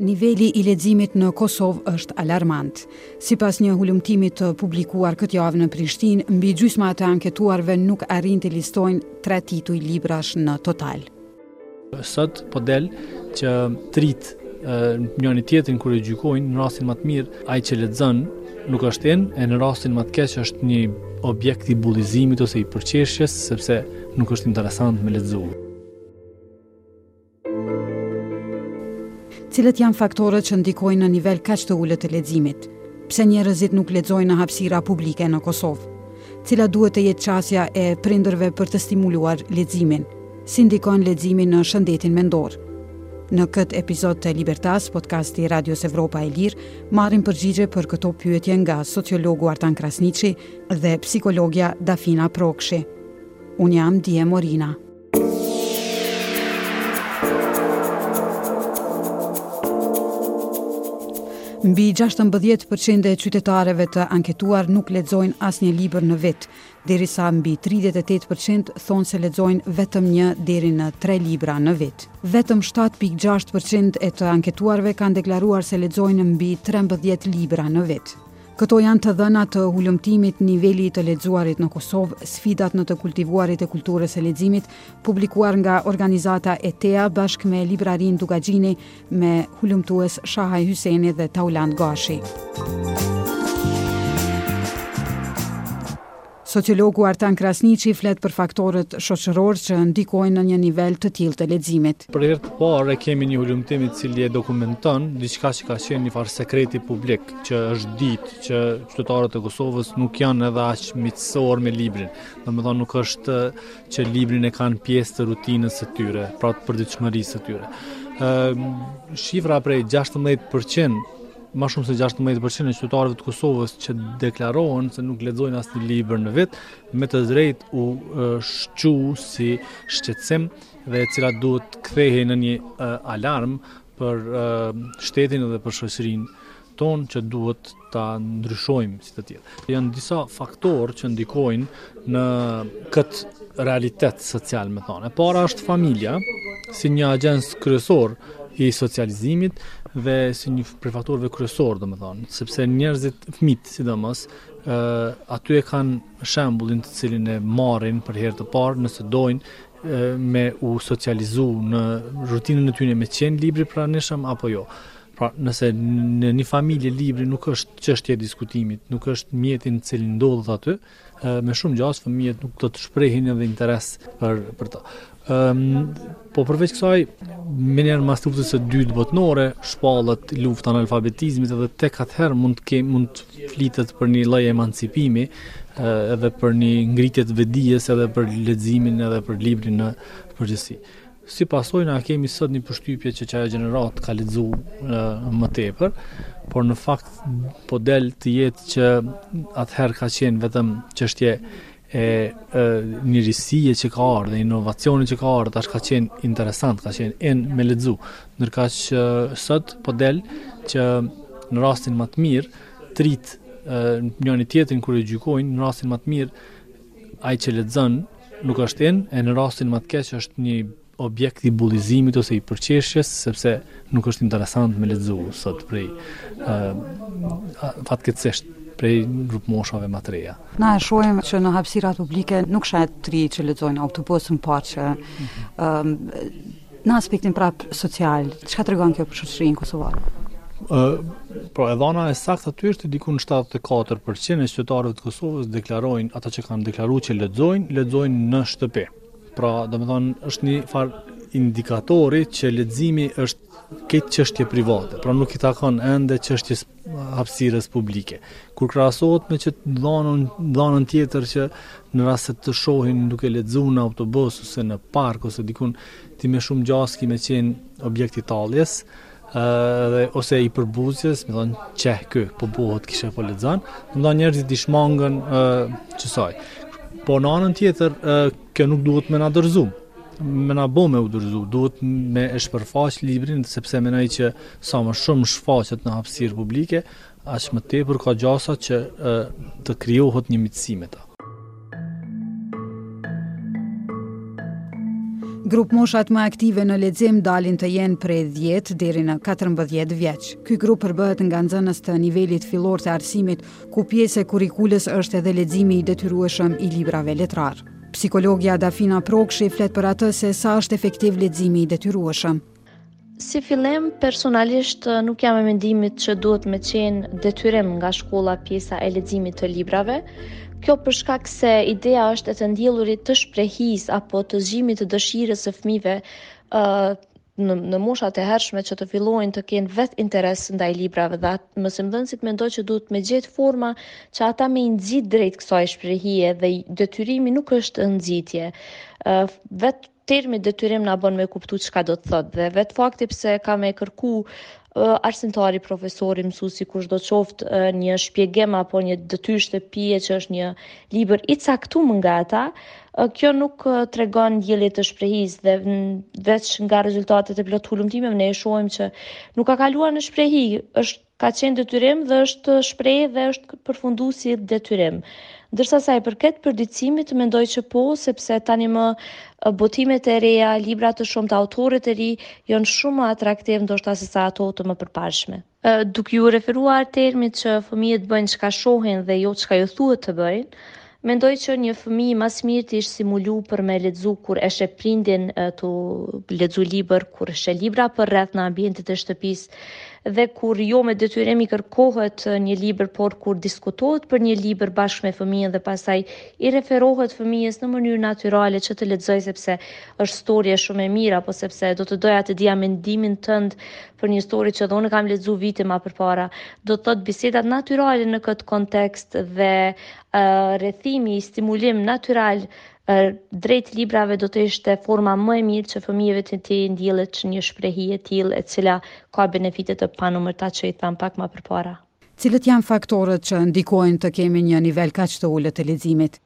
Niveli i leximit në Kosovë është alarmant. Sipas një hulumtimi të publikuar këtë javë në Prishtinë, mbi gjysma e të anketuarve nuk arrijnë të listojnë tre tituj librash në total. Sot po del që të rinjtë njëri tjetrin kur e gjykojnë në rastin ma të mirë, ai që lexon nuk është in, e në rastin ma të keq është një objekt i bullizimit ose i përqeshjes, sepse Nuk është interesant me lexu. Cilët janë faktorët që ndikojnë në nivel kaq të ulët të leximit? Pse njerëzit nuk lexojnë në hapësira publike në Kosovë? Cila duhet të jetë qasja e prindërve për të stimuluar leximin? Si ndikon leximi në shëndetin mendor? Në këtë epizod të Libertas, podcast i Radios Evropa e Lirë, marrim përgjigje për këto pyetje nga sociologu Artan Krasniqi dhe psikologja Dafina Prokshi. Unë jam Dje Morina. Mbi 16% e qytetarëve të anketuar nuk lexojnë asnjë libër në vit, derisa mbi 38% thonë se lexojnë vetëm një deri në 3 libra në vit. Vetëm 7.6% e të anketuarve kanë deklaruar se lexojnë mbi 13 libra në vit. Këto janë të dhëna të hulumtimit Niveli i të lexuarit në Kosovë, sfidat në të kultivuarit e kulturës së leximit, publikuar nga organizata ETEA bashkë me Librarinë Dukagjini me hulumtues Shahaj Hyseni dhe Taulant Gashi. Sociologu Artan Krasniqi flet për faktorët shoqërorë që ndikojnë në një nivel të tillë të leximit. Për herë të parë e kemi një hulumtim i cili e dokumenton diçka që ka qenë një farë sekreti publik, që është ditë që qytetarët e Kosovës nuk janë edhe aq miqësor me librin. Domethënë nuk është që librin e kanë pjesë të rutinës së tyre, pra të përditshmërisë së tyre. Ëm shifra prej 16% Ma shumë se gjashtëmbëdhjetë për qind e qytetarëve të Kosovës që deklarohen se nuk lexojnë asnjë libër në vit, me të drejtë u shqu si shqetësim dhe e cila duhet të kthehej në një alarm për shtetin dhe për shoqërinë tonë që duhet ta ndryshojmë si të tillë. Janë disa faktorë që ndikojnë në këtë realitet social, domethonë. E para është familja, si një agjens kryesor i socializimit dhe si një prej faktorëve kryesor, domethënë, sepse njerëzit, fmijt, sidomos, ë aty e kanë shembullin të cilin e marrin për herë të parë nëse dojnë me u socializu në rutinën e tyne me qenë libri i pranishëm apo jo. Pra, nëse në një familje libri nuk është çështje e diskutimit, nuk është mjeti i cili ndodhet aty, me shumë gjasë fëmijët nuk do të shprehin edhe interes për për ta. Ëm ehm, po përveç kësaj, menjëherë mas luftës së dytë botërore, shpallet lufta analfabetizmit edhe tek atëherë mund të kem mund të flitet për një lloj emancipimi, edhe për një ngritje të vetëdijes edhe për leximin edhe për librin në përgjithësi. Si pasojë na kemi sot një përshtypje që qajo gjeneratë ka lexu më tepër, por në fakt po del të jetë që atëherë ka qenë vetëm çështje e, e një risie që ka ardhë, dhe inovacioni që ka ardhë, tash ka qenë interesant, ka qenë in me lexu. Ndërkaq sot po del që në rastin më të mirë, të rinjtë njëni tjetrin kur e gjykojnë, në rastin më të mirë, Ai që lexon nuk është in, e në rastin më të keq është një objekt i bullizimit ose i përqeshjes sepse nuk është interesant me lexu sot prej uh, fatkeqësisht prej grupmoshave më të reja. Na e shohim që në hapësirat publike nuk sheh të rinj që lexojnë autobus, në parqe mm -hmm. um, Në aspektin prap social, çka tregon kjo për shoqërinë kosovare? Ë, pra e dhana e saktë aty është diku në 74% e qytetarëve të Kosovës deklarojnë ata që kanë deklaruar që lexojnë, lexojnë në shtëpi. Pra, domethënë është një farë indikatori që leximi është ende çështje private, pra nuk i takon ende çështjes hapësirës publike. Kur krahasohet me qat dhënën dhënën tjetër që Në rast se të shohin duke lexu në autobus ose në park ose dikund ti me shumë gjasë ki me qenë objekt i talljes, dhe ose i përbuzjes, me thonë qe ky po bëhet kishe po lexon, domethënë njerëzit i shmangen qësaj. Po në anën tjetër, kjo nuk duhet me na dorëzu me na bo me u dorëzu, duhet me e shpërfaq librin, sepse mendoj që sa më shumë shfaqet në hapësirë publike, Aq më tepër ka gjasa që të krijohet një miqësi me ta. Grupmoshat më aktive në lexim dalin të jenë prej 10 deri në 14 vjeç. Ky grup përbëhet nga nxënës të nivelit fillor të arsimit, ku pjesë e kurrikulës është edhe leximi i detyrueshëm i librave letrarë. Psikologja Dafina Prokshi flet për atë se sa është efektiv leximi i detyrueshëm. Si fillim, personalisht nuk jam e mendimit që duhet me qenë detyrim nga shkolla pjesa e leximit të librave. Kjo për shkak se ideja është e të ndjellurit të shprehisë apo të zgjimit të dëshirës së fëmijëve ë në, në moshat e hershme që të fillojnë të kenë vetë interes ndaj librave dhe mësimdhënësit mendoj që duhet me gjetë forma që ata me i nxit drejt kësaj shprehie dhe detyrimi nuk është nxitje. ë vetë Termi detyrim na bën me kuptu çka do të thotë dhe vetë fakti pse e ka me kërku arsimtari, profesori, mësusi, kushdo qoftë një shpjegim apo një detyrë shtëpie që është një libër i caktum nga ata, kjo nuk tregon ndjellje të shprehisë dhe veç nga rezultatet e plot hulumtimeve ne e shohim që nuk ka kalu në shprehi, është Ka qenë detyrim dhe është shprehë dhe është përfundu si detyrim. Ndërsa sa i përket përditësimit, mendoj që po, sepse tani më botimet e reja, libra të shumtë, autorët e ri, janë shumë më atraktiv ndoshta sesa ato të mëpërparshme. Duke ju referuar termit që fëmijët bëjnë çka shohin dhe jo çka ju thuhet të bëjnë, Mendoj që një fëmijë ma s'miri kish me u stimulu për me lexu kur e sheh prindin tu lexu libër, kur sheh libra përreth në ambientet e shtëpisë dhe kur jo me detyrim i kërkohet një libër, por kur diskutohet për një libër bashkë me fëmijën dhe pasaj i referohet fëmijës në mënyrë natyrale që ta lexojë sepse është storje shumë e mirë apo sepse do të doja të dija mendimin tënd për një storje që dhe unë kam lexu vite ma përpara. Do të thotë bisedat natyrale në këtë kontekst dhe rrethimi i stimulim natyral drejt librave do të ishte forma më e mirë që fëmijëve t'u ndjellet një shprehi e tillë e cila ka benefite të panumërta që i thamë pak ma përpara. Cilët janë faktorët që ndikojnë të kemi një nivel kaq të ulët të leximit?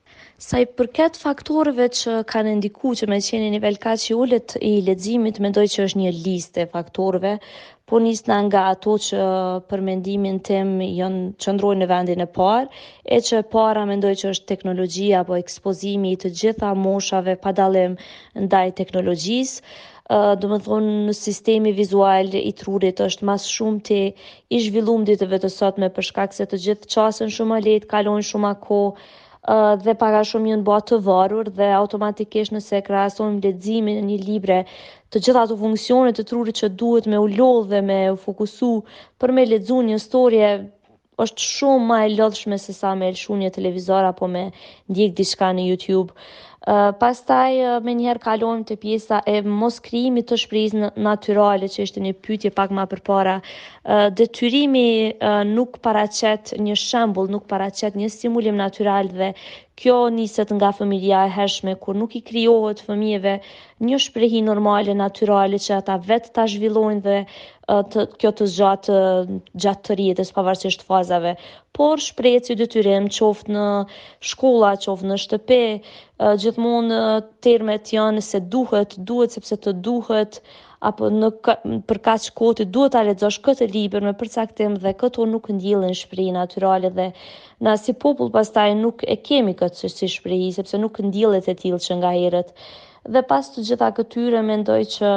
Sa i përket faktorëve që kanë ndiku që me qenë një nivel kaq i ulët i leximit, mendoj që është një listë e faktorëve, Po nisna nga ato që për mendimin tim janë qëndrojnë në vendin e parë, e që e para mendoj që është teknologjia apo ekspozimi i të gjitha moshave pa dallim ndaj teknologjisë, domethonë sistemi vizual i trurit është ma së shumti i zhvillum ditëve të sotme për shkak se të gjithë qasen shumë ma lehtë, kalojnë shumë ma kohë, dhe pak a shumë janë ba të varur dhe automatikisht nëse krahasojmë leximin e një libri e të gjitha ato funksione të trurit që duhet me u lodh dhe me u fokusu për me lexu një storje është shumë ma e lodhshme sesa me lëshu një televizor apo me ndjek diçka në YouTube. Uh, Pastaj menjëherë kalojmë te pjesa e moskrijimit të shprehisë natyrale që ishte një pyetje pak ma përpara. Detyrimi nuk paraqet një shembull, nuk paraqet një stimulim natyral dhe kjo niset nga familja e hershme kur nuk i krijohet fëmijëve një shprehi normale natyrale që ata vetë ta zhvillojnë dhe të, kjo të zgjasë gjatë tërë jetës pavarësisht fazave. por shprehet si detyrim qoftë në shkolla, qoftë në shtëpi, gjithmonë termet janë se duhet, duhet sepse të duhet, apo në, për kaq kohë ti duhet ta lexosh këtë libër me përcaktim dhe këto nuk ndjellin shprehi natyrale dhe na si popull pastaj nuk e kemi këtë si, si shprehi sepse nuk ndjellet e tillë që nga herët. Dhe pas të gjitha këtyre mendoj që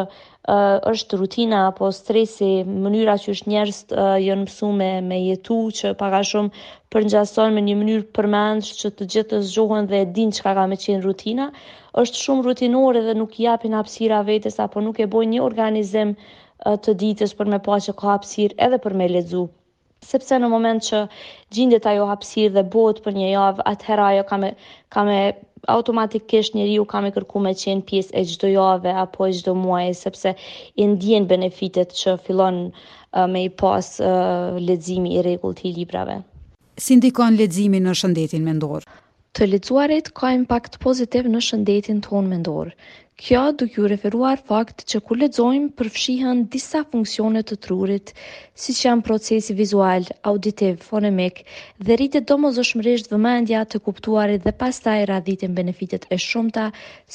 është rutina apo stresi, mënyra që është njerëzit janë mësuar me me jetu që pak a shumë përngjason me një mënyrë përmendsh që të gjithë zgjohen dhe e dinë çka ka me qenë rutina, është shumë rutinore dhe nuk i japin hapësira vetes apo nuk e bojnë një organizim të ditës për me pa që ka hapësirë edhe për me lexu. Sepse në moment që gjindet ajo hapësirë dhe bohet për një javë, atëherë ajo ka me, ka me automatikisht njeriu ka me kërku me qenë pjesë e çdo jave apo e çdo muaji sepse i ndjen benefitet që fillon me i pas leximi i rregullt i librave. Si ndikon leximi në shëndetin mendor? Të lexuarit ka impakt pozitiv në shëndetin tonë mendor. Kjo duke iu referuar faktit që kur lexojmë përfshihen disa funksione të trurit, siç janë procesi vizual, auditiv, fonemik, dhe rritet domosdoshmërisht vëmendja të kuptuarit dhe pastaj radhiten benefitet e shumta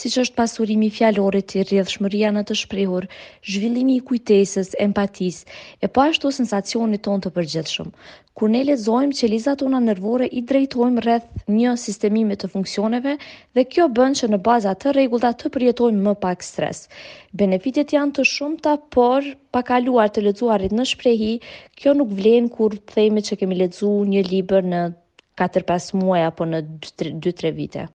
siç është pasurimi i fjalorit, rrjedhshmëria në të shprehur, zhvillimi i kujtesës, empatisë, e po ashtu sensacionit tonë të përgjithshëm. Kur ne lexojmë, qelizat tona nervore i drejtojmë rreth një sistemimi të funksioneve dhe kjo bën që në baza të rregullta të përjetojmë më pak stres. Benefitet janë të shumta, por pa kaluar të lexuarit në shprehi, kjo nuk vlen kur themi që kemi lexu një libër në 4-5 muaj apo në 2-3 vite.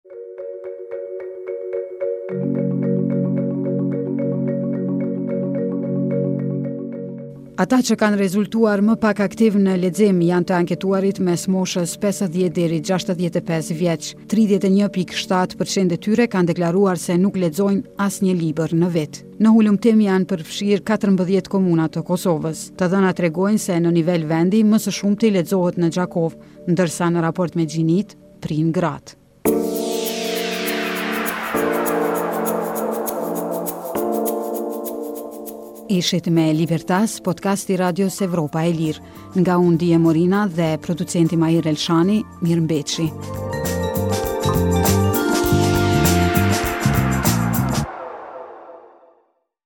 Ata që kanë rezultuar më pak aktivë në lexim janë të anketuarit mes moshës pesëdhjetë deri gjashtëdhjetë e pesë vjeç. Tridhjetë e një pikë shtatë për qind e tyre kanë deklaruar se nuk lexojnë asnjë libër në vit. Në hulumtim janë përfshirë katërmbëdhjetë komuna të Kosovës. Të dhënat tregojnë se në nivel vendi më së shumti lexohet në Gjakovë, ndërsa në raport me gjinitë prijnë gratë. Ishit me Libertas, podcast i Radios Evropa e Lirë, nga unë Dije Morina dhe producenti Mahir Elshani, mirë mbetshi.